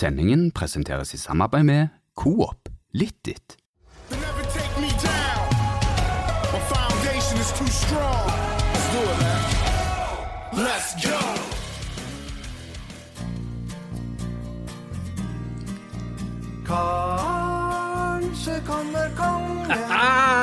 Sendingen presenteres i samarbeid med Coop. Let's go. Kanskje kommer kongen. Ah,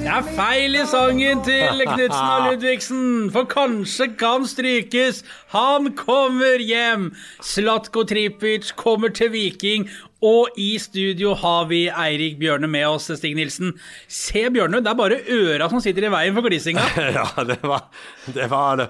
det er feil i sangen til Knutsen og Ludvigsen, for kanskje kan strykes. Han kommer hjem. Slatko Tripic kommer til Viking, og i studio har vi Eirik Bjørne med oss, Stig Nilsen. Se, Bjørne, det er bare øra som sitter i veien for glisinga. Ja, det var det. Var det.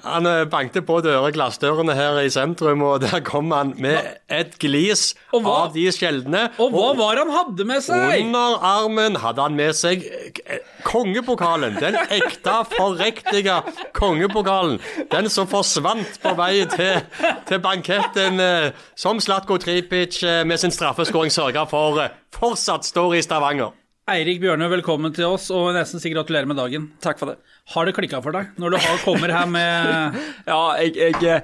Han eh, bankte på dører, glassdørene her i sentrum, og der kom han med et glis hva- av de sjeldne. Og hva var han hadde med seg? Under armen hadde han med seg eh, kongepokalen. Den ekte, forriktige kongepokalen. Den som forsvant på vei til, til banketten, eh, som Slatko Tripic med sin straffeskåring sørga for fortsatt står i Stavanger. Eirik Bjørnø, velkommen til oss, og nesten si gratulerer med dagen. Takk for det. Har det klikka for deg når du har, kommer her med Ja, jeg, jeg,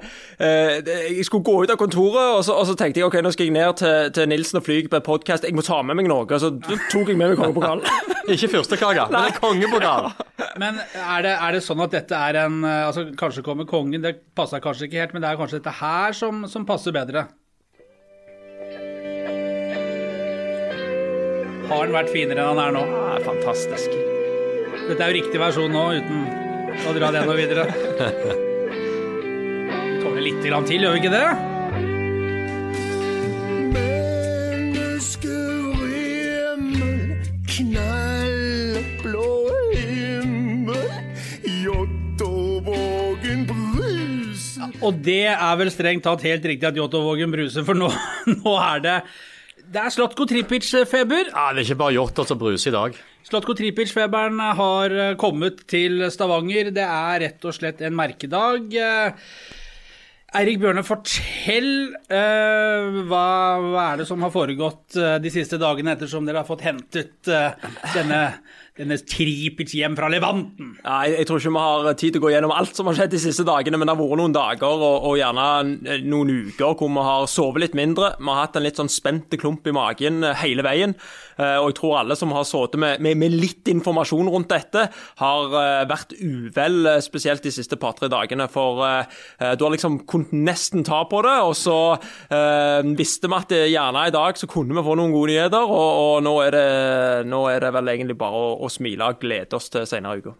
eh, jeg skulle gå ut av kontoret, og så, og så tenkte jeg ok, nå skal jeg ned til, til Nilsen og flyge på podkast. Jeg må ta med meg noe. Så tok jeg med meg kongepokalen. Ikke fyrstekake, men en kongepokal. Men er det, er det sånn at dette er en eh, altså Kanskje kommer kongen, det passer kanskje ikke helt, men det er kanskje dette her som, som passer bedre? Har den vært finere enn han er nå? Det er fantastisk. Dette er jo riktig versjon nå, uten å dra det noe videre. Vi tåler litt grann til, gjør vi ikke det? Og det er vel strengt tatt helt riktig at Jåttåvågen bruser, for nå, nå er det Det er Slatko Tripic-feber. Ja, Det er ikke bare Jotter som bruser i dag. Slatko Tripic-feberen har eh, kommet til Stavanger. Det er rett og slett en merkedag. Eh, Eirik Bjørne, fortell uh, hva, hva er det som har foregått uh, de siste dagene ettersom dere har fått hentet uh, denne, denne Tripic hjem fra Levanten? Ja, jeg, jeg tror ikke vi har tid til å gå gjennom alt som har skjedd de siste dagene, men det har vært noen dager og, og gjerne noen uker hvor vi har sovet litt mindre. Vi har hatt en litt sånn spente klump i magen eh, hele veien. Eh, Og jeg tror alle som har sittet med, med, med litt informasjon rundt dette, har eh, vært uvel, spesielt de siste par-tre dagene. For eh, du har liksom kunnet nesten ta på det, og så uh, visste vi at gjerne i dag så kunne vi få noen gode nyheter, og, og nå, er det, nå er det vel egentlig bare å, å smile og glede oss til senere i uka.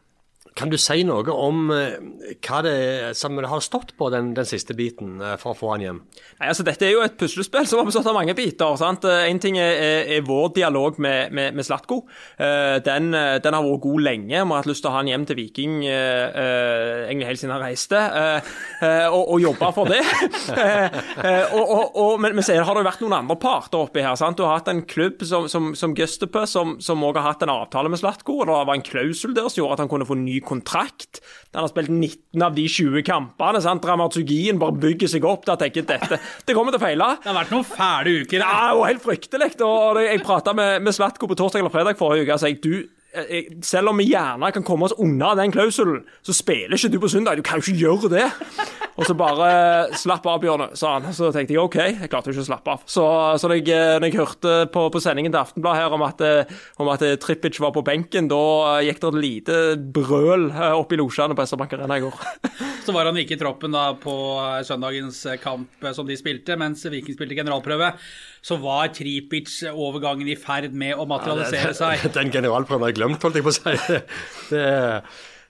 Kan du si noe om eh, hva det som har stått på den, den siste biten eh, for å få han hjem? Nei, altså Dette er jo et puslespill som har bestått av mange biter. sant? En ting er, er, vår dialog med, med, med Slatko. Eh, Den, eh, den har vært god lenge. Vi har hatt lyst til å ha han hjem til Viking eh, eh, egentlig helt siden han reiste, eh, eh, og, og jobba for det. Eh, eh, og, og, og, men, men så har det vært noen andre parter oppi her. sant? Du har hatt en klubb som, som, som Gustepø, som òg har hatt en avtale med Slatko. og Det var en klausul der som gjorde at han kunne få ny kontrakt. Han har spilt 19 av de 20 kampene. sant? Dramaturgien bare bygger seg opp. Da tenker jeg dette det kommer til å feile. Det har vært noen fæle uker. Ja, og helt fryktelig. Og jeg prata med, med Slatko på torsdag eller fredag forrige uke sa jeg, du, selv om vi gjerne kan komme oss unna den klausulen, så spiller ikke du på søndag. Du kan jo ikke gjøre det. Og så bare slapp av, Bjørne, sa han. Så tenkte jeg OK, jeg klarte jo ikke å slappe av. Så, så når, jeg, når jeg hørte på, på sendingen til Aftenblad her om at, eh, om at eh, Trippic var på benken, da eh, gikk det et lite brøl eh, opp i losjene på SR-Bank Arena i går. Så var han ikke i troppen da på eh, søndagens eh, kamp eh, som de spilte, mens Viking spilte generalprøve. Så var Tripic-overgangen i ferd med å materialisere seg. Den generalprøven har jeg glemt, holdt jeg på å si. Det,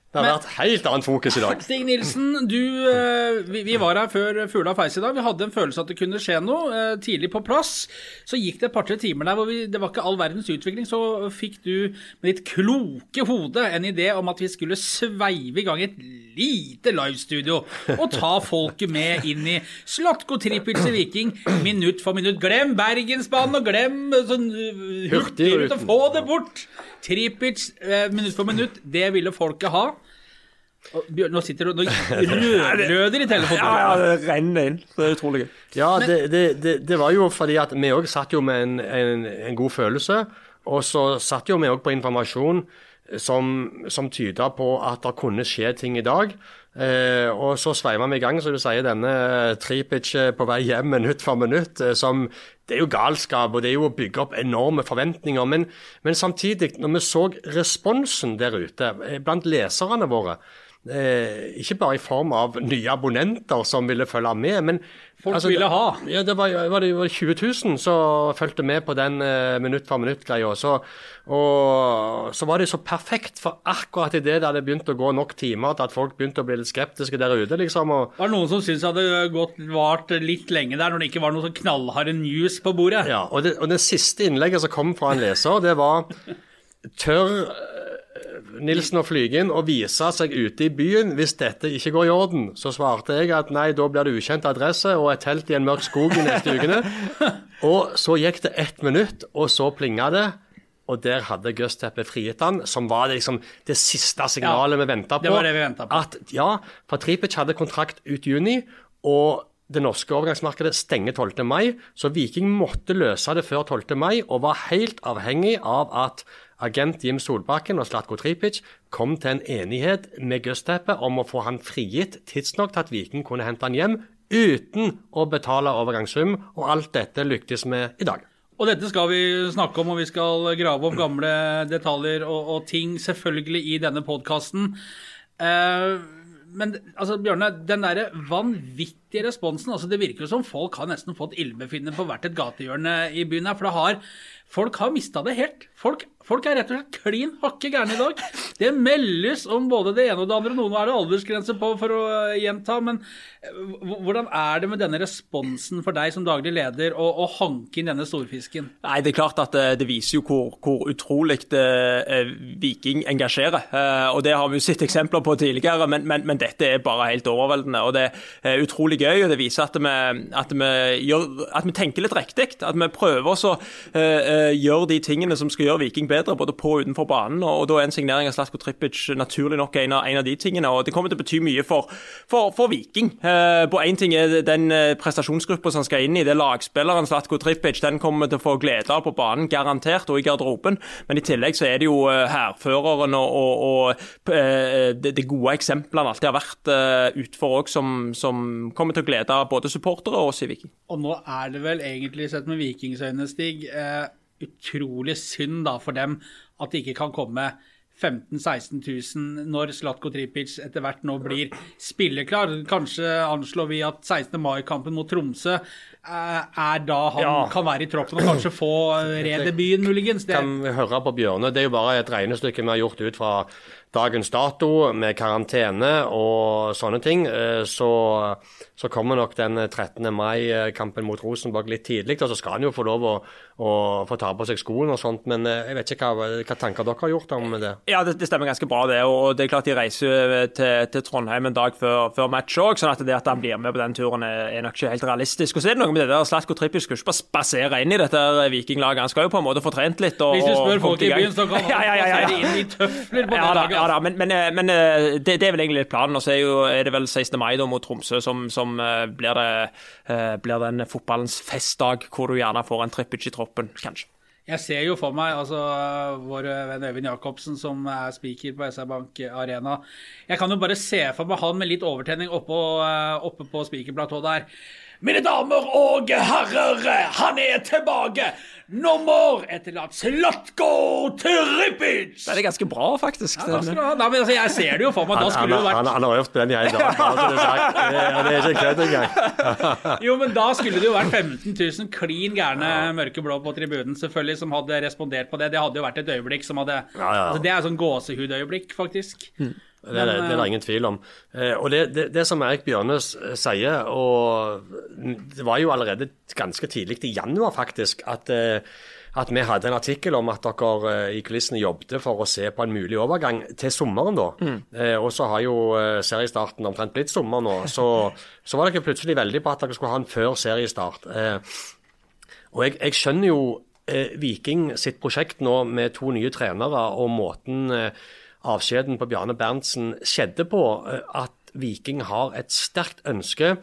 det har vært helt annet fokus i dag. Stig Nilsen, du, eh, vi, vi var her før fugla feis i dag. Vi hadde en følelse at det kunne skje noe eh, tidlig på plass. Så gikk det et par-tre timer der hvor vi, det var ikke all verdens utvikling. Så fikk du med ditt kloke hode en idé om at vi skulle sveive i gang et lite livestudio og ta folket med inn i Slatko Trippelse Viking minutt for minutt. Glem Bergensbanen og glem eh, sånn Hurtigrute. Hurtigruten. Få det bort! Tripic eh, minutt for minutt, det ville folket ha. Og Bjørn, nå sitter du og rødgløder i telefonen. Ja, ja, det renner inn. Det er utrolig gøy. Ja, det, det, det, det var jo fordi at vi òg satt jo med en, en, en god følelse. Og så satt jo vi òg på informasjon som, som tyda på at det kunne skje ting i dag. Eh, og så sveiva vi i gang, som du sier, denne Tripic eh, på vei hjem minutt for minutt. eh, som Det er jo galskap, og det er jo å bygge opp enorme forventninger. Men, men samtidig, når vi så responsen der ute eh, blant leserne våre Eh, ikke bare i form av nye abonnenter som ville følge med, men Folk ville ha. Ja, det var, var det var 20 000 som fulgte med på den eh, minutt for minutt-greia. Så, og så var det så perfekt, for akkurat idet det hadde begynt å gå nok timer til at folk begynte å bli litt skeptiske der ute, liksom. og Var det noen som syntes det hadde gått, vart litt lenge der, når det ikke var noe sånn knallharde news på bordet? Ja, og det, og det siste innlegget som kom fra en leser, det var Tør Nilsen og Flygen og vise seg ute i byen hvis dette ikke går i orden? Så svarte jeg at nei, da blir det ukjent adresse og et telt i en mørk skog de neste ukene. Og så gikk det ett minutt, og så plinga det. Og der hadde Gøsteppe frigitt han, som var det, liksom, det siste signalet vi venta på. det var det vi på. At, ja, for Tripic hadde kontrakt ut juni, og det norske overgangsmarkedet stenger 12. mai, så Viking måtte løse det før 12. mai, og var helt avhengig av at agent Jim Solbakken og Slatko Tripic kom til en enighet med Gøsteppe om å få han frigitt tidsnok til at Viking kunne hente han hjem, uten å betale overgangssum, og alt dette lyktes vi i dag. Og dette skal vi snakke om, og vi skal grave opp gamle detaljer og, og ting, selvfølgelig, i denne podkasten. men altså, Bjørne, den derre vanvittige responsen altså Det virker jo som folk har nesten fått ildbefinnende på hvert et gatehjørne i byen her. For det har, folk har mista det helt. Folk, folk er rett og slett klin hakke gærne i dag. Det meldes om både det ene og det andre. Noen er det aldersgrense på, for å gjenta. Men eh, hvordan er det med denne responsen for deg som daglig leder, å, å hanke inn denne storfisken? Nei, Det er klart at eh, det viser jo hvor, hvor utrolig eh, Viking engasjerer. Og Det har vi jo sett eksempler på tidligere, men, men, men dette er bare helt overveldende. og Det er utrolig gøy, og det viser at vi, at vi, gjør, at vi tenker litt riktig. At vi prøver oss å eh, eh, de tingene som skal gjøre Viking bedre, både på og utenfor banen. og, Da er en signering av Slatko Trippic naturlig nok en av, en av de tingene. og Det kommer til å bety mye for, for, for Viking. Eh, på Én ting er den eh, prestasjonsgruppa som skal inn i, det er lagspilleren Slatko Trippic. Den kommer til å få glede av på banen, garantert, og i garderoben. Men i tillegg så er det jo hærføreren og, og, og det, gode eksemplene alltid har vært utfor òg, som, som kommer til å glede både supportere og oss i Viking. Og nå er det vel egentlig, sett med Vikings øyne, Stig, eh, utrolig synd da for dem at det ikke kan komme 15 000-16 000 når Slatko Tripic etter hvert nå blir spilleklar. Kanskje anslår vi at 16. mai-kampen mot Tromsø eh, er da han Ja. kan være i troppen og kanskje få redebyen redebuten, muligens. Det, kan vi høre på Bjørne. Det er jo bare et regnestykke vi har gjort ut fra dagens dato, med karantene og sånne ting. Eh, Så, så kommer nok den 13. mai-kampen mot Rosenborg litt tidlig. Og så skal han jo få lov å, å få ta på seg skoene og sånt. Men eh, jeg vet ikke hva, hva tanker dere har gjort om det. Ja, det, det stemmer ganske bra, det. Og det er klart de reiser til, til Trondheim en dag før, før match òg, sånn at det at han blir med på den turen er, nok ikke helt realistisk. Og så er det noe med det der Slatko Trippi skal ikke bare spasere inn i dette vikinglaget, han skal jo på en måte få trent litt. Og, hvis du spør folk i byen, så kan han ja, ja, ja, ja, inn i tøfler på ja, det da, laget. Ja da, men, men, eh, men eh, det, det er vel egentlig planen. Og så er, jo, er det vel 16. mai da mot Tromsø som, som eh, blir, det, blir den fotballens festdag, hvor du gjerne får en trippic i troppen, kanskje. Jeg ser jo for meg altså, vår venn Øyvind Jacobsen, som er speaker på SR Bank Arena. Jeg kan jo bare se for meg han med litt overtenning oppå, eh, oppe på speakerplatået der. Mine damer og herrer, han er tilbake! Nummer at Slatko Tripic! Det er ganske bra, faktisk. Takk skal du ha. Nei, men altså, jeg ser det jo for meg. Da Han, han, det jo han, vært han har øvd på den i hele dag. Altså, det er sagt. Det, det er ikke kødd engang. Jo, men da skulle det jo vært 15 000 klin gærne mørkeblå på tribunen, selvfølgelig, som hadde respondert på det. Det hadde jo vært et øyeblikk som hadde Ja, ja. Altså, Det er sånn gåsehudøyeblikk, faktisk. Det er, det, det er det ingen tvil om. Eh, og det, det, som Erik Bjørnes sier, og det var jo allerede ganske tidlig i januar faktisk, at, eh, at vi hadde en artikkel om at dere eh, i kulissene jobbet for å se på en mulig overgang til sommeren da. Mm. og så har jo eh, seriestarten omtrent blitt sommer nå, så, så var dere plutselig veldig på at dere skulle ha en før seriestart. Eh, og jeg, jeg skjønner jo eh, Viking sitt prosjekt nå med to nye trenere og måten eh, avskjeden på Bjarne Berntsen skjedde på, eh, at Viking har et sterkt ønske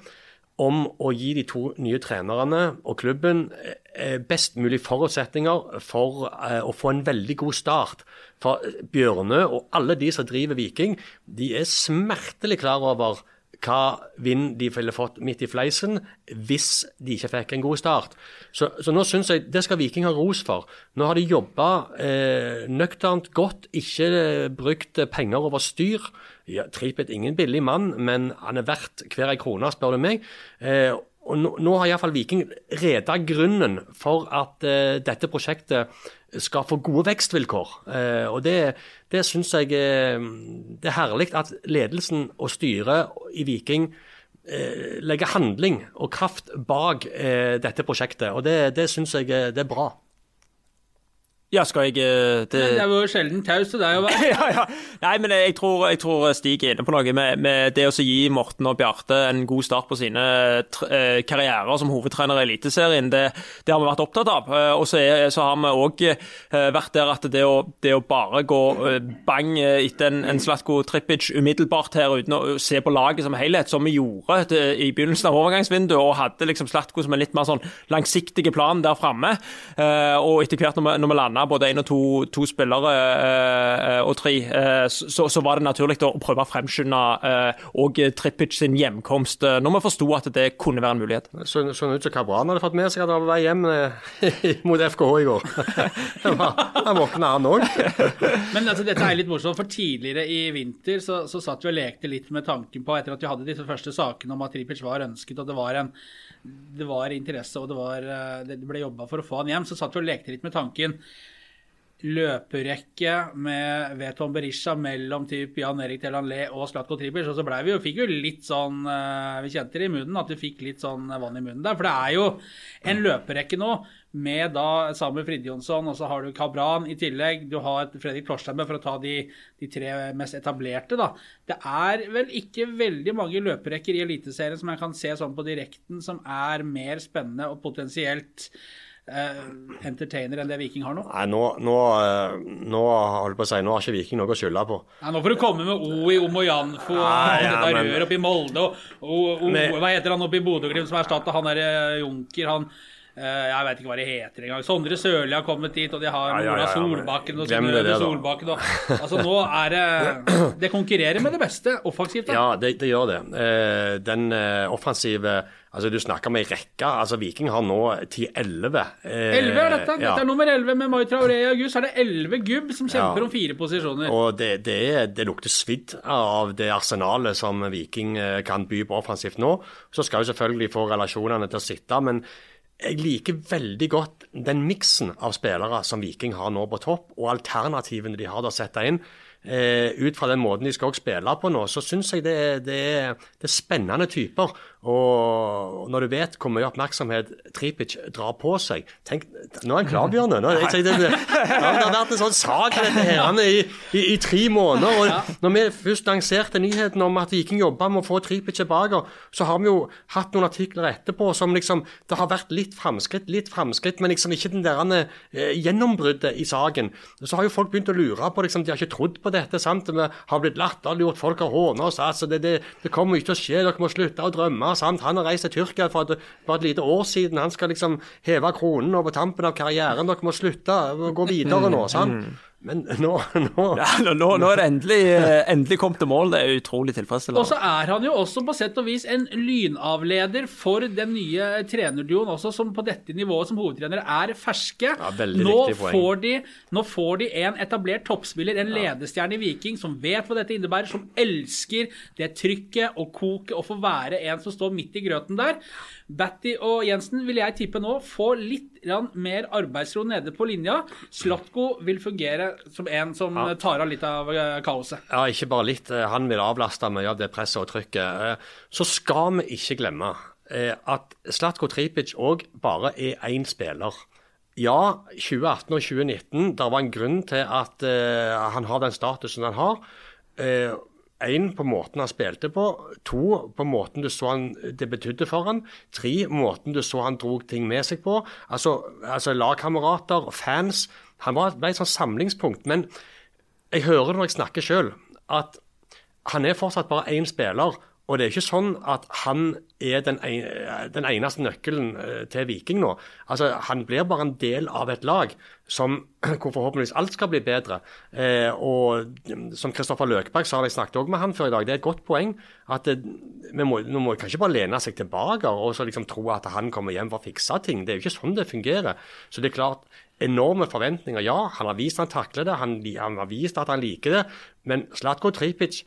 om å gi de to nye trenerne og klubben eh, eh, best mulig forutsetninger for å få en veldig god start. For Bjørnø og alle de som driver Viking, de er smertelig klar over hva vind de ville fått midt i fleisen hvis de ikke fikk en god start. Så, så nå syns jeg det skal Viking ha ros for. Nå har de jobba eh, nøkternt godt, ikke eh, brukt penger over styr. Ja, Tripet ingen billig mann, men han er verdt hver ei krone, spør du meg. Eh, og nå, nå har iallfall Viking reda grunnen for at eh, dette prosjektet skal få gode vekstvilkår. Eh, og Det, det syns jeg eh, det er herlig at ledelsen og styret i Viking eh, legger handling og kraft bak dette prosjektet. Og Det, det syns jeg det er bra. Ja, skal jeg eh, det... Men det var jo sjelden taus til deg å være. ja, ja. Nei, men jeg tror, jeg tror Stig er inne på noe med, med det å gi Morten og Bjarte en god start på sine eh, karrierer som hovedtrener i Eliteserien. Det, det har vi vært opptatt av. Eh, Og så, har vi òg vært der at det å, det å bare gå eh, bang eh, etter en, en Slatko Trippic umiddelbart her uten å se på laget som helhet, som vi gjorde i begynnelsen av overgangsvinduet, og hadde liksom Slatko som en litt mer sånn langsiktig plan der framme. Eh, Og etter hvert når vi, når vi landa både én og to, to spillere eh, og tre, eh, så, så var det naturlig å prøve å fremskynde eh, og Tripic sin hjemkomst, eh, når vi forsto at det kunne være en mulighet. Sånn sånn ut som Kabran hadde fått med seg at han var på vei hjem eh, mot FKH i går. han våkna, han òg. Men altså, dette er litt morsomt, for tidligere i vinter så, så satt vi og lekte litt med tanken på, etter at vi hadde disse første sakene om at Tripic var ønsket, og det var en det var interesse, og det, var, eh, det ble jobba for å få han hjem, så satt vi og lekte litt med tanken løperekke med Veton Berisha mellom typ Jan Erik Telanlé og Slatko Tripic, og så blei vi jo, fikk jo litt sånn eh, Vi kjente det i munnen, at vi fikk litt sånn vann i munnen der. For det er jo en løperekke nå med da Samuel Fridjonsson, og så har du Kabran i tillegg. Du har Fredrik Torstein for å ta de, de tre mest etablerte, da. Det er vel ikke veldig mange løperekker i Eliteserien som jeg kan se sånn på direkten, som er mer spennende og potensielt eh, entertainer enn det Viking har nå. Nei, nå, nå, eh, nå holdt på å si, nå har ikke Viking noe å skylde på. Nei, nå får du komme med O i Omojanfo og ja, dette men- røret oppe i Molde og, og, og Men- hva heter han oppe i Bodø-Glimt som erstatta han derre Junker, han eh, jeg vet ikke hva det heter engang. Sondre Sørli har kommet dit, og de har Ja, ja, ja, Solbakken og det da. Solbakken. Og, altså Nå er det Det konkurrerer med det beste offensivt. da. Ja, det, det gjør det. Eh, den eh, offensive Altså, du snakker om ei rekke. Altså, Viking har nå 10-11. Eh, 11 er dette. ja. Dette er nummer 11 med Mai Traoré i august. Så er det 11 gubb som kjemper Ja. om fire posisjoner. Og det, det, det lukter svidd av det arsenalet som Viking eh, kan by på offensivt nå. Så skal jo selvfølgelig få relasjonene til å sitte, men jeg liker veldig godt den miksen av spillere som Viking har nå på topp, og alternativene de har til å sette inn. Eh, ut fra den måten de skal spille på nå, så syns jeg det det, det er spennende typer. Og når du vet hvor mye oppmerksomhet Tripic drar på seg Tenk, Nå er han klarbjørne. Nå, jeg, det, det, har vært en sånn sak dette her han er i, i, i tre måneder. og Når vi først lanserte nyheten om at Viking jobba med å få Tripic tilbake, så har vi jo hatt noen artikler etterpå som liksom Det har vært litt framskritt, litt framskritt, men liksom ikke den der eh, gjennombruddet i saken. Så har jo folk begynt å lure på liksom, De har ikke trodd på dette. sant? Vi har blitt latterliggjort, folk har håna oss. altså det, det, det kommer ikke til å skje, dere må slutte å drømme. Sant? Han har reist til Tyrkia for et, for et lite år siden. Han skal liksom heve kronen over tampen av karrieren. Dere må slutte og gå videre nå. sant? Men nå, nå Ja, nå, nå er det endelig, eh, endelig kommet til mål. Det er utrolig tilfredsstillende. Og så er han jo også på sett og vis en lynavleder for den nye trenerduoen også, som på dette nivået som hovedtrenere er ferske. Ja, nå, får de, nå får de en etablert toppspiller, en ledestjerne i Viking, som vet hva dette innebærer, som elsker det trykket og koket og få være en som står midt i grøten der. Batty og Jensen vil jeg tippe nå får litt mer arbeidsro nede på linja. Slatko vil fungere som en som tar av litt av eh, kaoset. Ja, ikke bare litt. Eh, Han vil avlaste mye av det presset og trykket. Eh, Så skal vi ikke glemme at Slatko Tripic òg bare er én spiller. Ja, 2018 og 2019, det var en grunn til at han har den statusen han har. Én på måten han spilte på. To på måten du så han det betydde for han. Tre måten du så han drog ting med seg på. Altså, altså lagkamerater, fans. Han var, ble et sånt samlingspunkt. Men jeg hører når jeg snakker sjøl, at han er fortsatt bare én spiller. Og det er ikke sånn at han er den, en, den eneste nøkkelen eh, til Viking nå. Altså, Han blir bare en del av et lag som, hvor forhåpentligvis alt skal bli bedre. Eh, og Som Kristoffer Løkberg sa, jeg snakket også med han før i dag, det er et godt poeng. at det, vi må, nå må kan ikke bare lene seg tilbake og så liksom tro at han kommer hjem for å fikse ting. Det er jo ikke sånn det fungerer. Så det er klart, enorme forventninger. Ja, han har vist han takler det, han, han har vist at han liker det. Men Slatko Tripic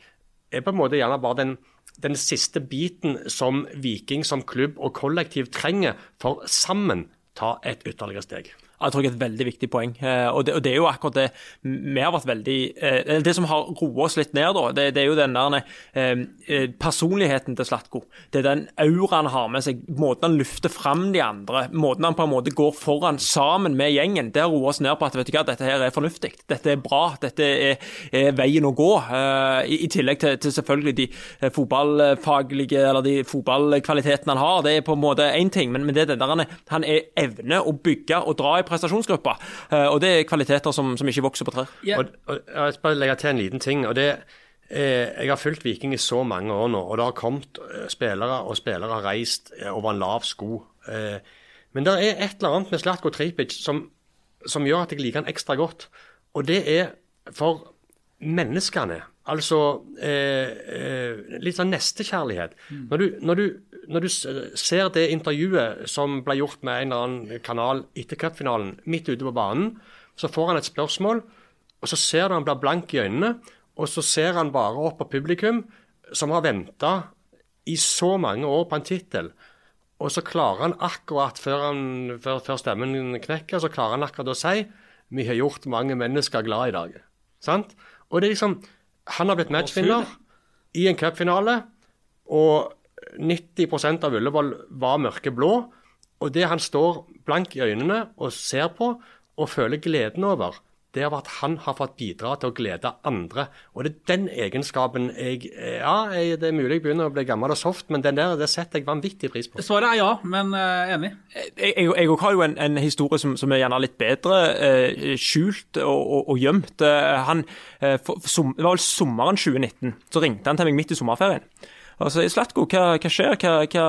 er på en måte gjerne bare den, den siste biten som Viking som klubb og kollektiv trenger for sammen ta et ytterligere steg. Jeg tror det er et veldig viktig poeng. Eh, og det, og det, er jo akkurat det vi har vært veldig eh, Det som har roet oss litt ned, da, det, det er jo den der eh, personligheten til Slatko. Det er den auraen han har med seg, måten han lufter fram de andre, måten han på en måte går foran sammen med gjengen. Det har roet oss ned på at vet du hva, dette her er fornuftig. Dette er bra. Dette er, er veien å gå. I, i, tillegg til, til, selvfølgelig de fotballfaglige eller de fotballkvalitetene han har. Det er på en måte én ting, men, men det er den der han er evne å bygge og dra i prestasjonsgruppa. Eh, og det er kvaliteter som, som ikke vokser på trær. Yeah. Og, og, jeg skal bare legge til en liten ting. og det eh, jeg har fulgt Viking i så mange år nå, og det har kommet eh, spillere, og spillere har reist over en lav sko. Men det er et eller annet med Slatko Tripic som, som gjør at jeg liker han ekstra godt. Og det er for menneskene. Altså eh, eh, litt sånn nestekjærlighet. Mm. Når, du, når, du, når, du, ser det intervjuet som ble gjort med en eller annen kanal etter cupfinalen, midt ute på banen, så får han et spørsmål, og så ser du han blir blank i øynene, og så ser han bare opp på publikum, som har venta i så mange år på en tittel. Og så klarer han akkurat, før, han, før, før stemmen knekker, så klarer han akkurat å si vi har gjort mange mennesker glad i dag. Sant? Og det er liksom Han har blitt matchvinner i en cupfinale, og 90% av Ullevål var mørkeblå. Og det han står blank i øynene og ser på og føler gleden over, det er at han har fått bidra til å glede andre. Og det er den egenskapen jeg Ja, det er mulig jeg begynner å bli gammel og soft, men den der det setter jeg vanvittig pris på. Svaret er ja, men uh, enig. Jeg, jeg, jeg har jo en, en historie som, som, er gjerne litt bedre uh, skjult og, og, og gjemt. Uh, han, for, som, det var vel sommeren 2019, så ringte han til meg midt i sommerferien. Altså, Slatko, hva, hva skjer? Hva, hva,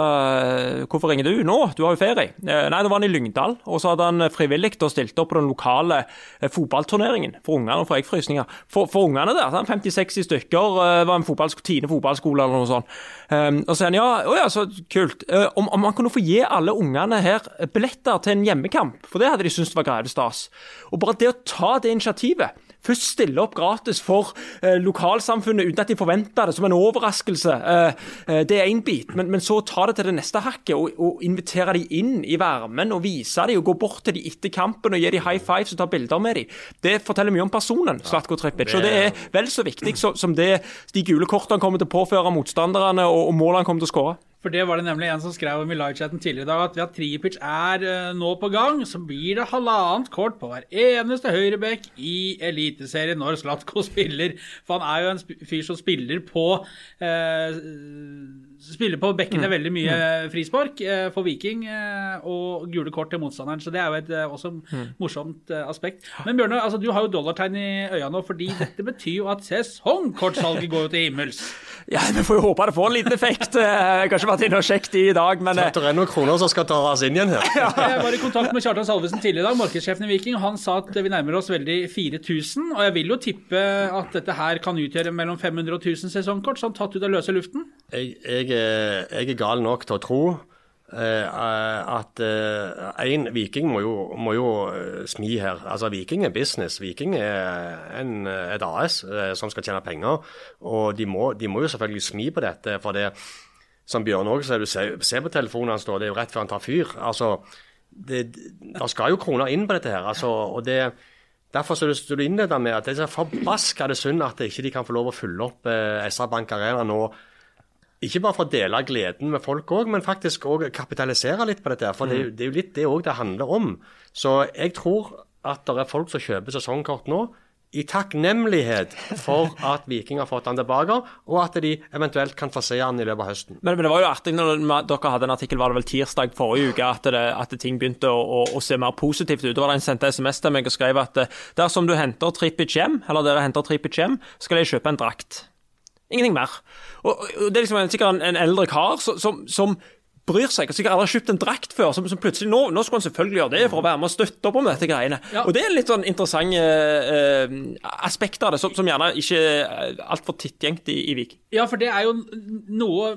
hvorfor ringer du nå? Du har jo ferie. Eh, nei, det var han i Lyngdal, og så hadde han frivillig stilt opp på den lokale eh, fotballturneringen for ungene og for eggfrysninger. For, for ungene der, 50-60 stykker, eh, var en fotballsko, tiende fotballskole eller noe sånt. Um, og så sier han ja, å ja, så kult. Om, om man kunne få gi alle ungene her billetter til en hjemmekamp, for det hadde de syntes var greit stas. Og bare det å ta det initiativet først stille opp gratis for eh, lokalsamfunnet uten at de forventer det, som en overraskelse. Eh, eh, det er én bit. Men, men, så ta det til det neste hakket og, og invitere de inn i varmen og vise dem og gå bort til de etter kampen og gi dem high fives og ta bilder med dem. Det forteller mye om personen, Slatko Tripic. Og det er vel så viktig som det de gule kortene kommer til å påføre motstanderne og, og målene kommer til å skåre. For det var det nemlig en som skrev om i livechatten tidligere i dag, at ved at Tripic er uh, nå på gang, så blir det halvannet kort på hver eneste høyreback i Eliteserien når Slatko spiller. For han er jo en fyr som spiller på uh, spiller på bekkene mm. veldig mye mm. frispark uh, for Viking, og gule kort til motstanderen. Så det er jo et også mm. morsomt aspekt. Men Bjørnar, altså, du har jo dollartegn i øya nå, fordi dette betyr jo at sesongkortsalget går jo til himmels. Ja, vi får jo håpe det får en liten effekt. Kanskje vært inne og sjekket de i dag, men Det er noen kroner som skal ta oss inn igjen her. ja. Jeg var i kontakt med Kjartan Salvesen tidligere i dag, markedssjefen i Viking. Han sa at vi nærmer oss veldig 4000. Og jeg vil jo tippe at dette her kan utgjøre mellom 500 og 1000 sesongkort, sånn tatt ut av løse luften. Jeg, jeg, jeg er gal nok til å tro at én uh, Viking må jo, må jo uh, smi her. Altså Viking er business. Viking er en, et AS som skal tjene penger. Og de må, de må, jo selvfølgelig smi på dette. For det, som Bjørn òg ser, ser, på telefonen hans, det er jo rett før han tar fyr. Altså, det, det skal jo kroner inn på dette her. Altså, og det, Derfor så du, du innleder med at det er så forbaskende synd at ikke de kan få lov å fylle opp eh, SR Bank Arena nå. Ikke bare for å dele gleden med folk òg, men faktisk òg kapitalisere litt på dette. For mm. det, det, er jo litt det òg det handler om. Så jeg tror at det er folk som kjøper sesongkort nå i takknemlighet for at Viking har fått han tilbake, og at de eventuelt kan få se han i løpet av høsten. Men, men det var jo artig når dere hadde en artikkel var det vel tirsdag forrige uke, at, det, at ting begynte å, å, å, se mer positivt ut. Det var det En sendte SMS til meg og skrev at dersom du henter Trippic hjem, eller dere henter Trippic hjem, skal jeg kjøpe en drakt. Ingenting mer. Og, og det er liksom en, sikkert en, en eldre kar som, som, som bryr seg, og sikkert aldri har kjøpt en drakt før, som, som plutselig nå, nå skulle han selvfølgelig gjøre det for å være med og støtte opp om dette greiene. Ja. Og det er litt sånn interessant eh, aspekt av det, som, som gjerne ikke er altfor tittgjengt i, i Vik. Ja, for det er jo noe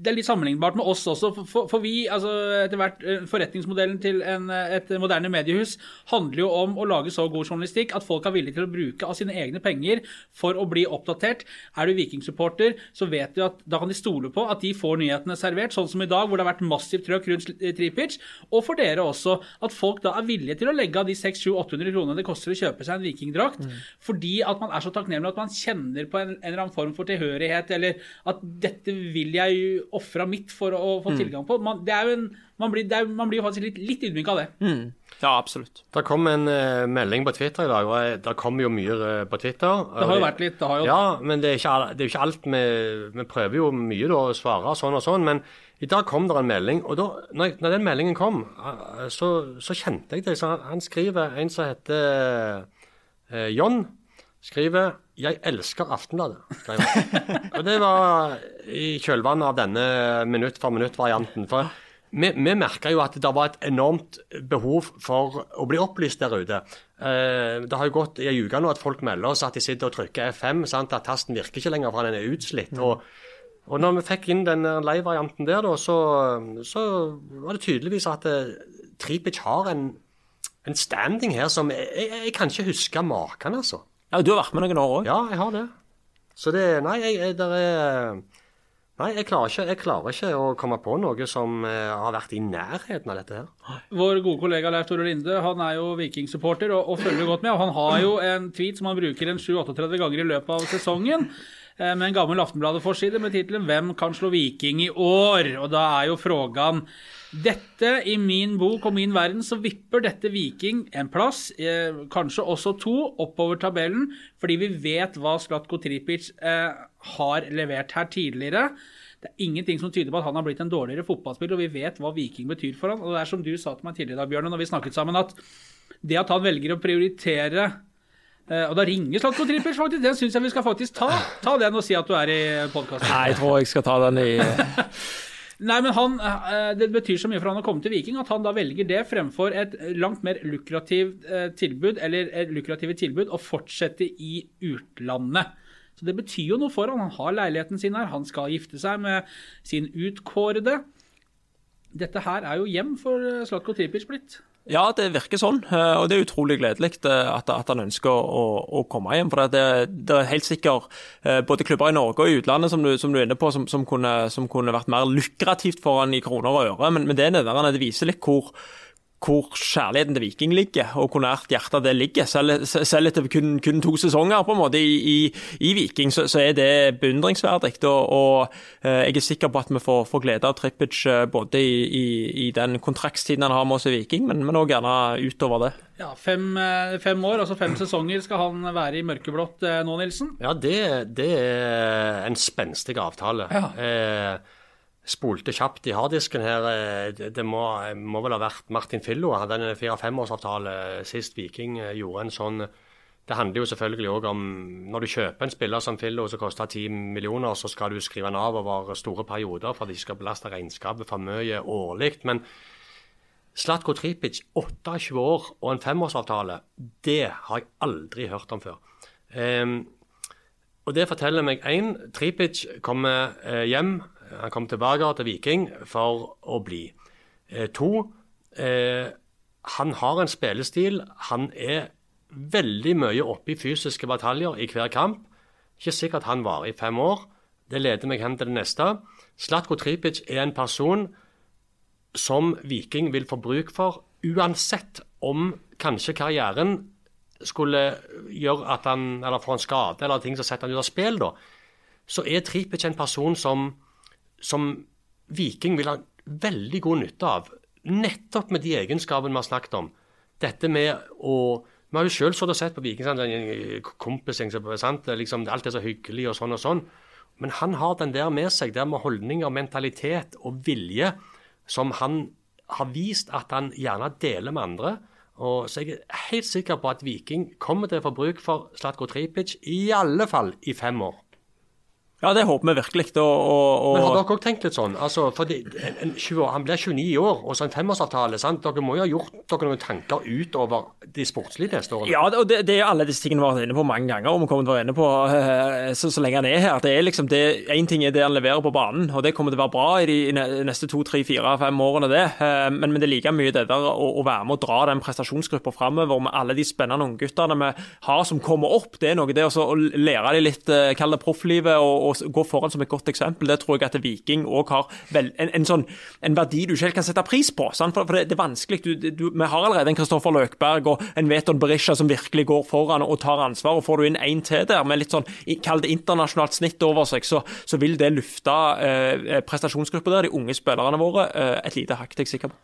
Det er litt sammenlignbart med oss også. For, for, vi, altså etter hvert, eh, Forretningsmodellen til en, eh, et moderne mediehus handler jo om å lage så god journalistikk at folk er villige til å bruke av sine egne penger for å bli oppdatert. Er du Viking-supporter, så vet du at da kan de stole på at de får nyhetene servert, sånn som i dag, hvor det har vært massivt trøkk rundt eh, Tripic. Og for dere også, at folk da er villige til å legge av de 600-800 kronene det koster å kjøpe seg en vikingdrakt, fordi at man er så takknemlig at man kjenner på en, en eller annen form for tilhørighet, eller at dette vil jeg ofre av mitt for å få tilgang på. Man, det er jo en, man, blir, det er, man blir jo faktisk litt, litt ydmyk av det. Ja, absolutt. Det kom en uh, melding på Twitter i dag, og jeg- det kommer jo mye uh, på Twitter. Det har jo vært litt det har jo, Ja, men det er ikke, det er ikke alt vi Vi prøver jo mye da å svare sånn og sånn, men i dag kom det en melding, og da når, når den meldingen kom, eh, så, så kjente jeg det. Så han, han skriver, en som heter uh, John, skriver 'Jeg elsker Aftenbladet'. skrev han. og det var i kjølvannet av denne minutt for minutt-varianten. For vi, vi merka jo at det var et enormt behov for å bli opplyst der ute. Eh, det har jo gått i ei uke nå at folk melder oss at de sitter og trykker F5, sant? at tasten virker ikke lenger for den er utslitt. og og når vi fikk inn den live-varianten der, da, så, så var det tydeligvis at eh, Tripic har en, en standing her som jeg, jeg, jeg kan ikke huske maken, altså. Ja, Du har vært med noen år òg. Ja, jeg har det. Så det Nei, jeg, jeg, der er Nei, jeg klarer, ikke, jeg klarer ikke å komme på noe som eh, har vært i nærheten av dette her. Vår gode kollega Leif Tore Linde han er jo Viking-supporter og, og følger godt med. og Han har jo en tweet som han bruker en 7-38 ganger i løpet av sesongen. eh, Med en gammel Aftenbladet-forside med tittelen 'Hvem kan slå Viking i år?' Og da er jo frågan dette i min bok og min verden så vipper dette Viking en plass, eh, kanskje også to, oppover tabellen, fordi vi vet hva Slatko Tripic eh, har levert her tidligere. Det er ingenting som tyder på at han har blitt en dårligere fotballspiller, og vi vet hva Viking betyr for han. Og det er som du sa til meg tidligere, da, Bjørne, når vi snakket sammen, at det at han velger å prioritere eh, og da ringer Slatko Trippers, faktisk. Den syns jeg vi skal faktisk ta. Ta den og si at du er i podkasten. Nei, jeg tror jeg skal ta den i Nei, men han, eh, Det betyr så mye for han å komme til Viking at han da velger det fremfor et langt mer lukrativt eh, tilbud, eller et lukrative tilbud, å fortsette i utlandet. Så Det betyr jo noe for han. Han har leiligheten sin her, han skal gifte seg med sin utkårede. Dette her er jo hjem for eh, Slatko Tripic blitt. Ja, det virker sånn, eh, og det er utrolig gledelig eh, at, at han ønsker å, å komme hjem. For det, det er helt sikkert både klubber i Norge og i utlandet som du, som du er inne på, som, som, kunne, som kunne vært mer lukrativt for han i kroner og øre. Men, men det er nødvendig. det viser litt hvor, hvor kjærligheten til Viking ligger, og hvor nært hjertet det ligger. Selv, selv etter kun, kun to sesonger på en måte i, i, i Viking, så, så er det beundringsverdig. Og, og eh, jeg er sikker på at vi får, får glede av Trippic eh, både i, i, i den kontraktstiden han har med oss i Viking, men, òg gjerne utover det. Ja, fem, eh, fem år, altså fem sesonger skal han være i mørkeblått nå, Nilsen. Ja, det, det er en spenstig avtale. Ja. Eh, spolte kjapt i harddisken her. eh, Det, må, må vel ha vært Martin Fillo. Han hadde en fire-femårsavtale sist Viking eh, gjorde en sånn. Det handler jo selvfølgelig òg om når du kjøper en spiller som Fillo som koster 10 millioner, så skal du skrive den av over store perioder for at de skal belaste regnskapet for mye årlig. Men Slatko Tripic, 28 år og en femårsavtale, det har jeg aldri hørt om før. Um, og det forteller meg én, Tripic kommer eh, hjem. Han kom tilbake til Viking for å bli. Eh, to, eh, han har en spillestil. Han er veldig mye oppe i fysiske bataljer i hver kamp. Ikke sikkert han varer i fem år. Det leder meg hen til det neste. Slatko Tripic er en person som Viking vil få bruk for, uansett om kanskje karrieren skulle gjøre at han eller får en skade eller ting som setter han ut av spill, da, så er Tripic en person som, som Viking vil ha veldig god nytte av. Nettopp med de egenskapene vi har snakket om. Dette med å Vi har jo og sett på Viking, sant? en kompisgjeng, sant? Liksom, alt er så hyggelig og sånn og sånn. Men han har den der med seg, der med holdninger, mentalitet og vilje, som han har vist at han gjerne deler med andre. Og så jeg er helt sikker på at Viking kommer til å få bruk for Slatko Tripic, i alle fall i fem år. Ja, det håper vi virkelig. Og, og, Men har dere òg tenkt litt sånn? Altså, fordi en, en 20 år, Han blir 29 år, og så en femårsavtale. sant? Dere må jo ha gjort dere noen tanker utover de sportslige neste årene? Ja, og det, det er alle disse tingene vi har vært inne på mange ganger, og vi kommer til å være inne på eh, så, så lenge han er her. Det er liksom det, Én ting er det han leverer på banen, og det kommer til å være bra i de neste to, tre, fire, fem årene, det. Eh, Men, men det er like mye det der å, å være med og dra den prestasjonsgruppa framover med alle de spennende ungguttene vi har som kommer opp. Det er noe det også, å lære dem litt, eh, kall det profflivet, og, og gå foran som et godt eksempel. Det tror jeg at Viking òg har vel, en, en, sånn, en verdi du ikke helt kan sette pris på. Sant? For, det, det er vanskelig. Du, du, vi har allerede en Kristoffer Løkberg og en Veton Berisha som virkelig går foran og tar ansvar. og Får du inn en til der med litt sånn, kall det internasjonalt snitt over seg, så, så vil det lufte eh, prestasjonsgruppa der, de unge spillerne våre, eh, et lite hakk, det er jeg sikker på.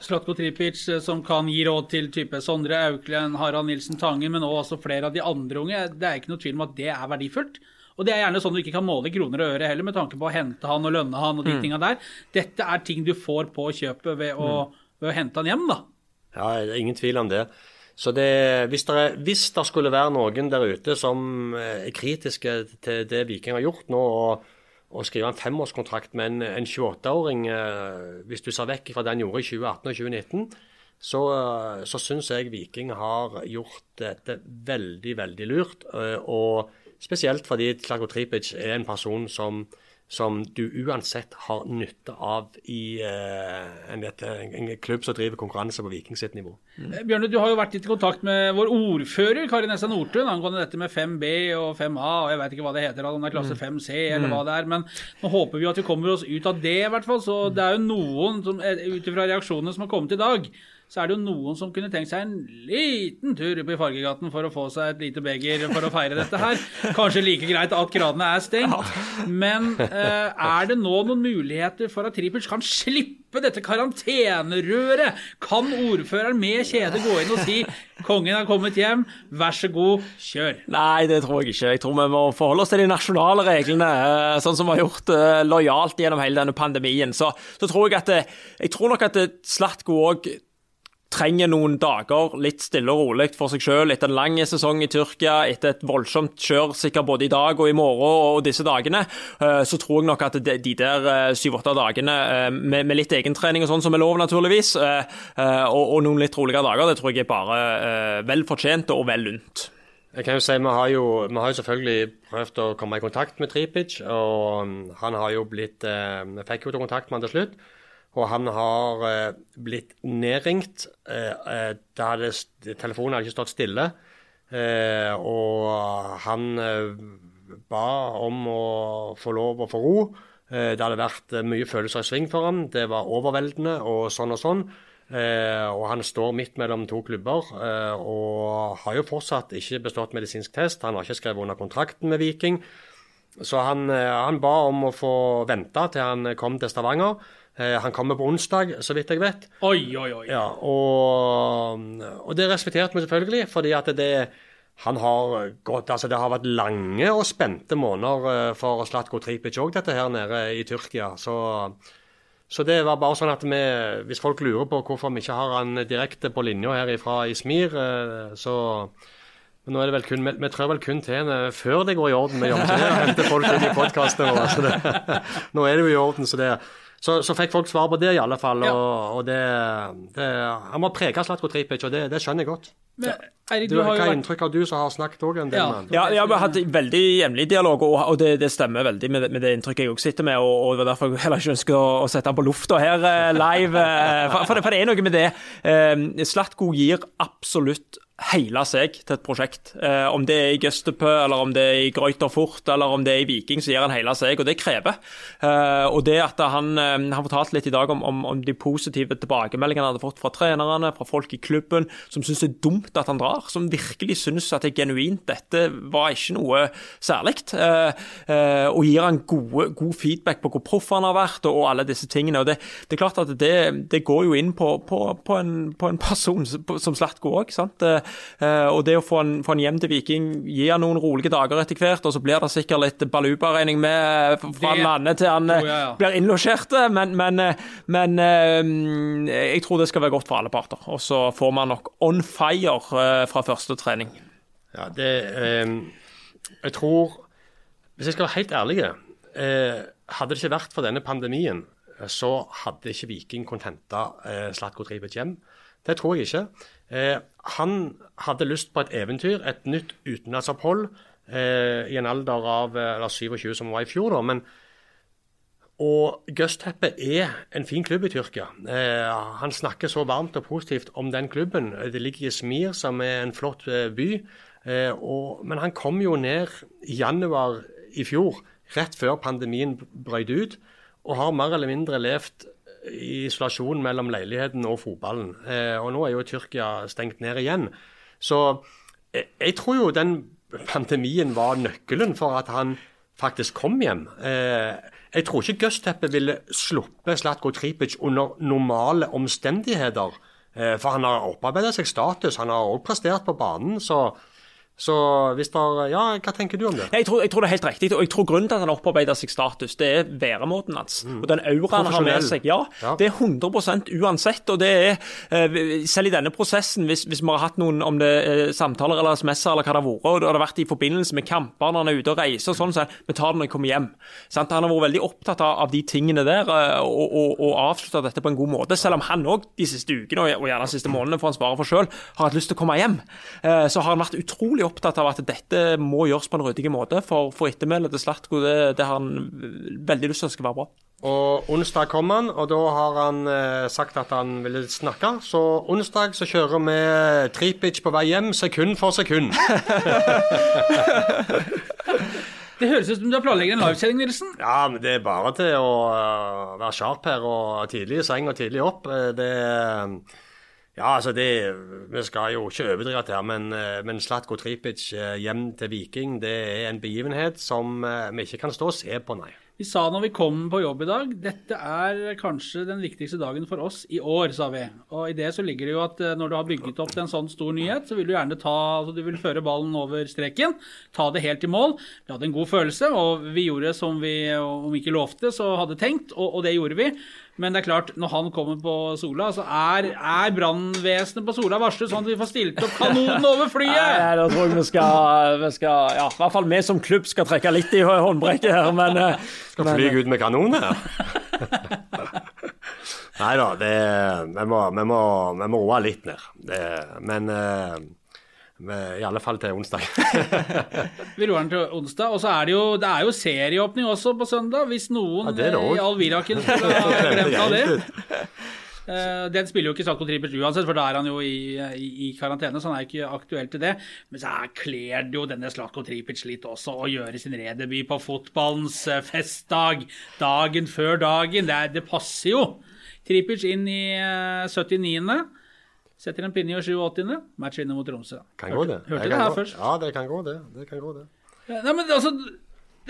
Slatko Tripic eh, som kan gi råd til type Sondre Auklend, Harald Nilsen Tangen, men også flere av de andre unge. Det er ikke noe tvil om at det er verdifullt. Og det er gjerne sånn du ikke kan måle i kroner og øre heller, med tanke på å hente han og lønne han og de tinga der. Dette er ting du får på kjøpet ved å, ved å hente han hjem, da. Ja, det er ingen tvil om det. Så det, hvis, det er, hvis det skulle være noen der ute som eh, er kritiske til det Viking har gjort nå, og, og skrive en femårskontrakt med en, en 28-åring, eh, hvis du ser vekk fra det han gjorde i 2018 og 2019, så, eh, så syns jeg Viking har gjort dette veldig, veldig lurt. Og spesielt fordi Slatko Tripic er en person som som du uansett har nytte av i uh, en, et, en klubb som driver konkurranse på Viking sitt nivå. Mm. Bjørne, du har jo vært litt i kontakt med vår ordfører Kari Nessa Nordtun angående dette med 5B og 5A, og jeg vet ikke hva det heter, om det er klasse 5C eller hva det er. Men nå håper vi at vi kommer oss ut av det, i hvert fall. Så det er jo noen, som, eh, ut ifra reaksjonene som har kommet i dag, så er det jo noen som kunne tenkt seg en liten tur opp i Fargegaten for å få seg et lite beger for å feire dette her. Kanskje like greit at gradene er stengt. Men eh, er det nå noen muligheter for at Tripic kan slippe dette karantenerøret? Kan ordføreren med kjede gå inn og si kongen har kommet hjem, vær så god, kjør? Nei, det tror jeg ikke. Jeg tror vi må forholde oss til de nasjonale reglene, eh, sånn som vi har gjort eh, lojalt gjennom hele denne pandemien. Så, så tror jeg at Jeg tror nok at Slatko òg trenger noen dager litt stille og rolig for seg sjøl etter en lang sesong i Tyrkia, etter et voldsomt kjør sikkert både i dag og i morgen og disse dagene, eh, så tror jeg nok at de de der syv-åtte dagene eh, med, litt egentrening og sånn som er lov, naturligvis, eh, eh, og, noen litt roligere dager, det tror jeg er bare eh, vel fortjent og vel lunt. Jeg kan jo si, Vi har jo, vi har jo selvfølgelig prøvd å komme i kontakt med Tripic, og um, han har jo blitt eh, Vi fikk jo kontakt med han til slutt. Og han har eh, blitt nedringt. Eh, eh, hadde, telefonen hadde ikke stått stille. Eh, og han eh, ba om å få lov å få ro. Eh, det hadde vært eh, mye følelser i sving for ham. Det var overveldende og sånn og sånn. Eh, og han står midt mellom to klubber eh, og har jo fortsatt ikke bestått medisinsk test. Han har ikke skrevet under kontrakten med Viking. Så han, eh, han ba om å få vente til han kom til Stavanger. Eh, han kommer på onsdag, så vidt jeg vet. Oi, oi, oi. Ja, og, og det respekterte vi selvfølgelig, fordi at det han har gått, altså Det har vært lange og spente måneder eh, for Slatko Tripic òg, dette her nede i Tyrkia. Så, så det var bare sånn at vi, hvis folk lurer på hvorfor vi ikke har han direkte på linja her fra Ismir, eh, så men nå er det vel kun, vi, trør vel kun til henne før det går i orden med jobb. Så er å hente folk inn i podkastene våre. Nå er det jo i orden. Så, det, så, så fikk folk svar på det, i alle fall. Ja. Og, og det, det, han var prega av Slatko Tripic, og det, det skjønner jeg godt. Men, Eirik, Du, du har hva vært inntrykk av du som har snakket òg en del Ja. med? Ja, ja, vi har hatt veldig jevnlig dialog, og, og det, det stemmer veldig med, det- med det inntrykket jeg òg sitter med. Og, og det var derfor jeg heller ikke ønsker å, å sette han på lufta her eh, live. eh, For, for, det, for det er noe med det. Eh, Slatko gir absolutt hele seg til et prosjekt. Eh, om det er i Gøstepø, eller om det er i Greuterfort, eller om det er i Viking, så gir han hele seg, og det krever. Eh, og det at han, eh, han fortalte litt i dag om, om, om de positive tilbakemeldingene han hadde fått fra trenerne, fra folk i klubben, som syns det er dumt at han drar, som virkelig syns at det er genuint. Dette var ikke noe særlig. Eh, eh, og gir han gode, god feedback på hvor proff han har vært, og, og alle disse tingene. og Det, det er klart at det, det går jo inn på, på, på, en, på en person som Slatko òg. Eh, og det å få han, få han hjem til Viking, gi han noen rolige dager etter hvert, og så blir det sikkert litt baluba-regning med, fra Det han lander til han oh, ja, ja. blir innlosjert. Men, men, eh, men eh, jeg tror det skal være godt for alle parter. Og så får man nok on fire eh, fra første trening. Ja, det, eh, jeg tror hvis jeg skal være helt ærlig, eh, hadde det ikke vært for denne pandemien, eh, så hadde ikke Viking kunnet hente eh, Slatko Tripic hjem. Det tror jeg ikke. Eh, han hadde lyst på et eventyr, et nytt utenlandsopphold, eh, i en alder av eh, eller 27 som var i fjor. da, men og Gusteppe er en fin klubb i Tyrkia. Eh, han snakker så varmt og positivt om den klubben. Det ligger i Smir, som er en flott eh, by. Eh, og, men han kom jo ned i januar i fjor, rett før pandemien brøt ut, og har mer eller mindre levd isolasjon mellom leiligheten og fotballen. Eh, og nå er jo Tyrkia stengt ned igjen. Så eh, jeg tror jo den pandemien var nøkkelen for at han faktisk kom hjem. Eh, jeg tror ikke Göztepe ville sluppet Slatko Tripic under normale omstendigheter. For han har opparbeidet seg status, han har også prestert på banen. så så hvis der, ja, Hva tenker du om det? Jeg tror, jeg tror det er helt riktig. og jeg tror Grunnen til at han opparbeider seg status, det er væremåten hans. Og den auraen han har med seg. Ja, Ja. Det er 100% uansett. og det er, eh, Selv i denne prosessen, hvis, hvis vi har hatt noen om det er samtaler eller SMS-er eller hva det har vært, og det har vært i forbindelse med kamper når han er ute og reiser, og sånn, så vi tar det når jeg kommer hjem. Sant? Han har vært veldig opptatt av, de tingene der, eh, og, og, og avslutta dette på en god måte. Selv om han òg de siste ukene, og og gjerne de siste månedene, får han svare for sjøl, har hatt lyst til å komme hjem. Eh, Så har han vært utrolig opptatt av at dette må gjøres på en ryddig måte. For, for ettermælet til Slatko, det, det har han veldig lyst til å skal være bra. Og Onsdag kom han, og da har han eh, sagt at han ville snakke. Så onsdag så kjører vi Tripic på vei hjem, sekund for sekund. Det høres ut som du har planlegger en livesending, Nilsen. Ja, men det er bare til å øh, være sharp her og tidlig i seng og tidlig opp. Eh, Det Ja, altså det Vi skal jo ikke overdrive her, men, eh, men Slatko Tripic eh, hjem til Viking, det er en begivenhet som eh, vi ikke kan stå og se på, nei. Vi sa når vi kom på jobb i dag, dette er kanskje den viktigste dagen for oss i år, sa vi. Og i det så ligger det jo at når du har bygget opp en sånn stor nyhet, så vil du gjerne ta, altså du vil føre ballen over streken, ta det helt i mål. Vi hadde en god følelse, og vi gjorde som vi, om ikke lovte, så hadde tenkt, og, og det gjorde vi. Men det er klart, når han kommer på Sola, så er, er brannvesenet på Sola varslet sånn at vi får stilt opp kanonen over flyet! Nei, da tror jeg vi skal, vi skal ja, I hvert fall vi som klubb skal trekke litt i håndbrekket her, men, eh, Skal fly ut med kanoner. Nei da, det Vi må, vi må, vi må roe litt ned. Det, men eh, i alle fall til onsdag. Vi roer den til onsdag. Og så er det jo, det er jo serieåpning også på søndag, hvis noen Ja, eh, i all viraken skulle ha glemt av det. Uh, Den spiller jo ikke Slatko Tripic uansett, for da er han jo i, i, i karantene, så han er ikke aktuell til det. Men så er- kler det jo denne Slatko Tripic litt også å gjøre sin redebut på fotballens eh, festdag. Dagen før dagen. Det, det passer jo. Tripic inn i eh, 79. Setter en pinne i 87. Match inne mot Tromsø. Kan gå, det. Hørte Det det her gå. først. Ja, det kan gå, det. Det kan gå, det. Nei, men altså,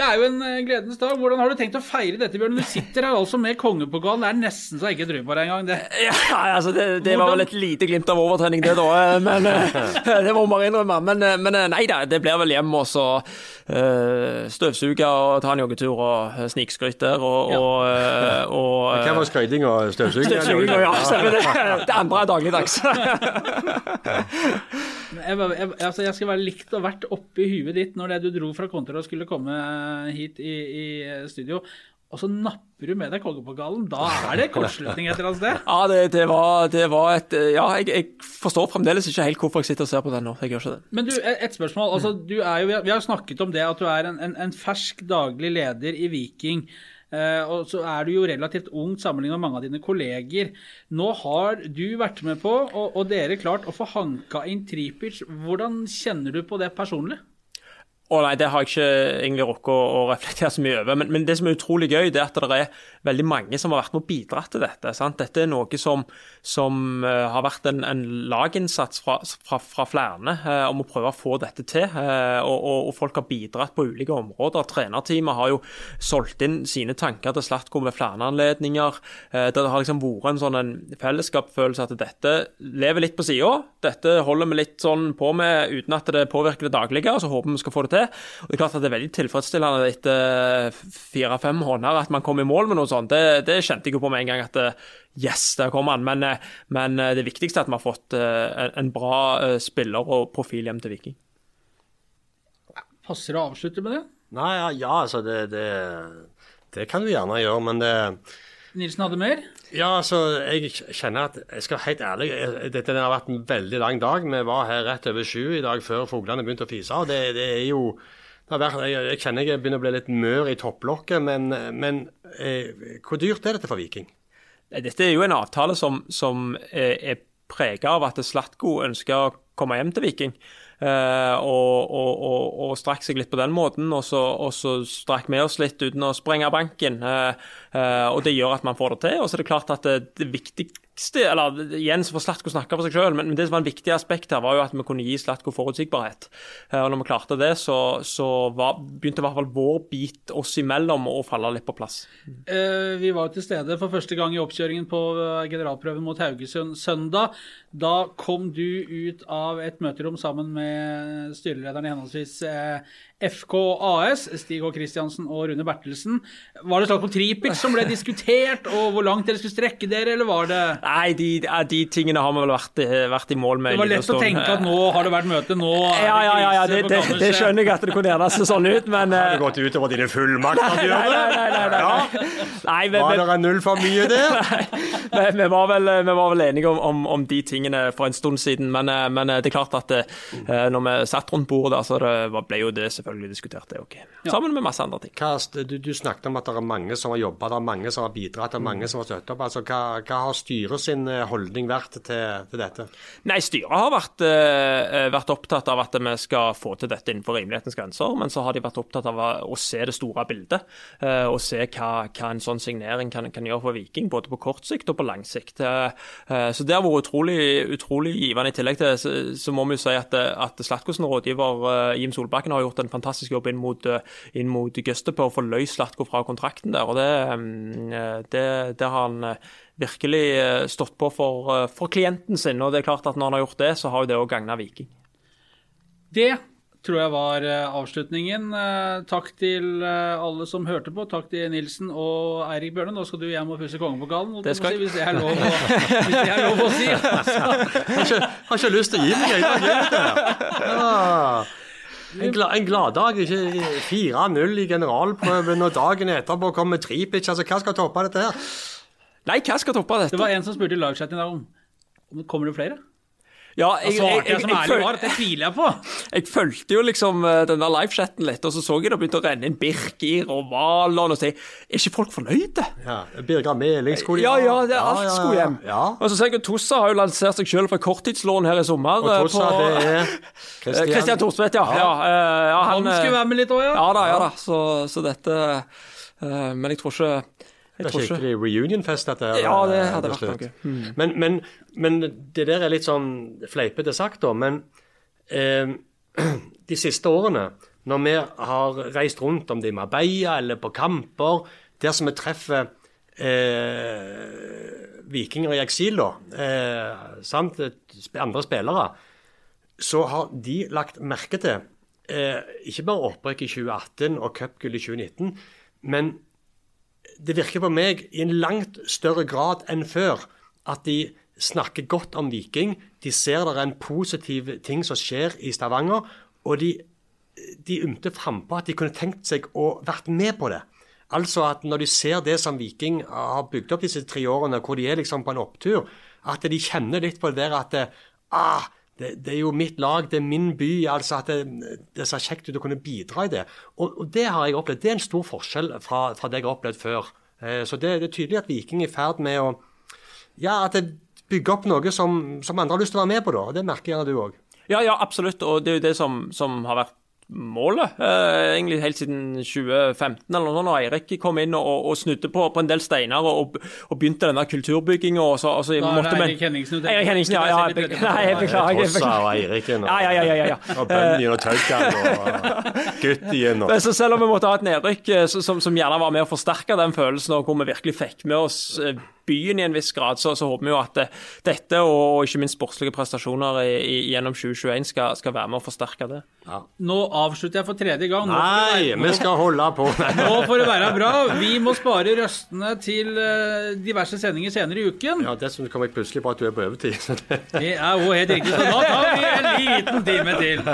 Det er jo en eh, gledens dag. Hvordan har du tenkt å feire dette, Bjørn? Du sitter her altså med kongepokalen. Det er nesten så jeg ikke tror på deg engang. Det. Ja, altså det, det var vel et lite glimt av overtrening, det, da. eh, Men eh, Det må man innrømme. Men, men nei da, det blir vel hjem og så uh, støvsuge og ta en joggetur og snikskryt der. Og, og, eh, og Hva var skryting og støvsuging? Støvsuging, ja. stemmer Det Det andre er dagligdags. Jeg, jeg, altså, jeg skal være likt og vært oppi huet ditt når det du dro fra kontoret og skulle komme hit i, i studio. Og så napper du med deg kongepokalen. Da er det kortslutning et eller annet sted. Ja, det, det, var, det var et eh, Ja, jeg, jeg forstår fremdeles ikke helt hvorfor jeg sitter og ser på den nå. Jeg gjør ikke det. Men du, et spørsmål. Altså, du er jo, vi har- vi har snakket om det at du er en, en, en fersk daglig leder i Viking. Eh, og så er du jo relativt ung sammenlignet med mange av dine kolleger. Nå har du vært med på, og, og dere klart, å få hanka inn Tripic. Hvordan kjenner du på det personlig? Å nei, det har jeg ikke egentlig rukket å reflektere så mye over. Men, men det som er utrolig gøy, det er at det er veldig mange som har vært med og bidratt til dette. Sant? Dette er noe som, som eh, har vært en, en laginnsats fra, fra, fra flere eh, om å prøve å få dette til. eh, og, og, og folk har bidratt på ulike områder. Trenerteamet har jo solgt inn sine tanker til Slatko ved flere anledninger. Eh, det har liksom vært en sånn en fellesskapsfølelse at dette lever litt på sida. Dette holder vi litt sånn på med uten at det påvirker det daglige, og så håper vi skal få det til. Og det er klart at det er veldig tilfredsstillende etter fire-fem måneder at man kom i mål med noe sånt. Det, det kjente jeg jo på med en gang at eh, yes, der kom han. Men, eh, men eh, det viktigste er at vi har fått en- en bra spiller og profil hjem til Viking. Passer det å avslutte med det? Nei, ja, ja altså det, det, det kan du gjerne gjøre, men det Nilsen hadde mer? Ja, altså, jeg kjenner at Jeg skal være helt ærlig. Dette har vært en veldig lang dag. Vi var her rett over sju i dag før fuglene begynte å fise. og Det, det er jo det har vært, jeg, kjenner jeg begynner å bli litt mør i topplokket, men, men eh, hvor dyrt er dette for Viking? Dette er jo en avtale som, som er, er prega av at Slatko ønsker å komme hjem til Viking. Eh, og, og, og, strakk seg litt på den måten, og så, og så strakk vi oss litt uten å sprenge banken. eh, eh, og det gjør at man får det til. Og så er det klart at det, det viktigste eller Igjen så får Slatko snakke for seg sjøl, men det som var en viktig aspekt her, var jo at vi kunne gi Slatko forutsigbarhet. Og når vi klarte det, så, så var, begynte i hvert fall vår bit oss imellom å falle litt på plass. Vi var jo til stede for første gang i oppkjøringen på generalprøven mot Haugesund søndag. Da kom du ut av et møterom sammen med styrelederen i henholdsvis eh, FK AS, Stig H. Kristiansen og Rune Bertelsen. Var det snakk om tripix som ble diskutert, og hvor langt dere skulle strekke dere, eller var det Nei, de, de tingene har vi vel vært, vært i mål med. Det var lett å tenke at nå har det vært møte, nå er Ja, ja, ja, ja det, krise det, det skjønner jeg at det kunne gjerne se sånn ut, men Har eh, det gått utover dine fullmakter, Nei, Bjørne? nei, nei, nei, nei, Ja. Nei, vi, Var det null for mye der? vi, vi, var vel, vi var vel enige om, om, om de tingene for en stund siden, men, eh, men det er klart at eh, når vi satt rundt bordet så det ble jo det selvfølgelig diskutert, det òg. Sammen med masse andre ting. Hva, du, du snakket om at det er mange som har jobba, det er mange som har bidratt, det er mange som har støttet opp. Altså, hva, hva har styret sin eh, holdning vært til, til dette? Nei, styret har vært, uh, vært opptatt av at vi skal få til dette innenfor rimelighetens grenser, men så har de vært opptatt av å, se det store bildet. Uh, og se hva, hva en sånn signering kan, kan gjøre for Viking, både på kort sikt og på lang sikt. Uh, eh, så det har vært utrolig, utrolig givende. I tillegg til så, så må vi jo si at, at Slatkosen rådgiver Jim Solbakken har gjort en fantastisk jobb inn mot, eh, inn mot Gøste på å få løst Slatko fra kontrakten der. og det, mm, eh, det, det har han eh, virkelig stått på for, for klienten sin. og det er klart at Når han har gjort det, så har jo det òg gagna Viking. Det tror jeg var avslutningen. Takk til alle som hørte på. Takk til Nilsen og Eirik Bjørne. Nå skal du hjem og pusse kongepokalen, Det jeg si, hvis det er lov å, hvis det er lov å si. Har ikke, har ikke lyst til å gi meg egentlig. Ja. En, gla, en gladdag. ikke 4-0 i generalprøven, og dagen etterpå kommer Tripic. Altså, hva skal toppe dette her? Nei, hva skal toppe dette? Det var en som spurte i livechatten i dag om om det kommer det flere. Ja, jeg, jeg, jeg jeg, tviler jeg på. jeg fulgte jo liksom eh, den der livechatten litt, og så så jeg det begynte å renne inn Birkir og Valon og si Er ikke folk fornøyde? Ja, Birger Meling skulle Ja, ja, det er alt ja, skulle hjem. Og så ser jeg at Tossa har jo lansert seg selv for korttidslån her i sommer. Og eh, Tossa, på- det er Kristian Christian Thorstvedt, ja. ja. eh, ja, Han eh, skulle være med litt òg, ja. Ja da, ja da. Så, så dette eh, Men jeg tror ikke jeg Det er tror ikke skikkelig reunionfest, dette. Ja, det eh, hadde vært noe. Mm. Men, men, men det der er litt sånn fleipete sagt, da. Men eh, de siste årene, når vi har reist rundt, om det er i Marbella eller på kamper, der som vi treffer eh, vikinger i eksil, da, eh, sant? andre spillere, så har de lagt merke til eh, ikke bare opprykket i 2018 og cupgull i 2019, men det virker på meg i en langt større grad enn før at de snakker godt om Viking. De ser det er en positiv ting som skjer i Stavanger, og de, de ymter frampå at de kunne tenkt seg å vært med på det. Altså at når de ser det som Viking har bygd opp disse tre årene, hvor de er liksom på en opptur, at de kjenner litt på det der at ah, det, det er jo mitt lag, det er min by. altså At det, det ser kjekt ut å kunne bidra i det. Og, og det har jeg opplevd. Det er en stor forskjell fra, fra det jeg har opplevd før. Eh, så det, det er tydelig at Viking er i ferd med å Ja, at det bygger opp noe som, som andre har lyst til å være med på, da. Og det merker gjerne du òg. Ja, ja, absolutt. Og det er jo det som, som har vært målet, eh, egentlig helt siden 2015 eller noe sånt, når Eirik kom inn og, og snudde på, på en del steiner og, og begynte denne kulturbygginga. Og så, og så Da er det Eirik Henningsen. Eirik Henningsen, ja. ja litt nei, jeg beklager. Trossa og Eiriken og, Ja, ja, ja, ja, ja. og Bunny og Taukan og Guttien og så selv om vi måtte ha et nedrykk eh, som, som gjerne var med å forsterke den følelsen, og hvor vi virkelig fikk med oss eh, byen i en viss grad, så, så håper vi jo at eh, dette og ikke minst sportslige prestasjoner i, i, gjennom 2021 skal, skal være med å forsterke det. Nå avslutter jeg for tredje gang. Nå Nei, vi skal holde på. Nå får det være bra. Vi må spare røstene til eh, diverse sendinger senere i uken. Ja, Dessuten kom jeg plutselig på at du er på overtid. det- Det er jo helt riktig, så da tar vi en liten time til.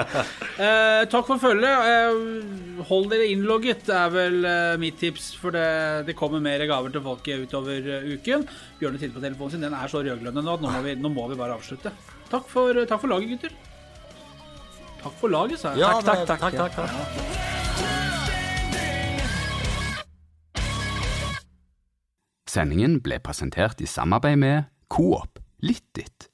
Eh, takk for følget. Eh, hold dere innlogget, er vel eh, mitt tips. For det, det kommer mer gaver til folket utover eh, uken. Bjørne titter på telefonen sin, den er så rødglødende nå at nå må vi, nå må vi bare avslutte. Takk for, takk for laget, gutter. Takk for laget, sa jeg. Ja, takk, takk, takk, takk, takk, takk. Sendingen ble presentert i samarbeid med Coop Litt ditt.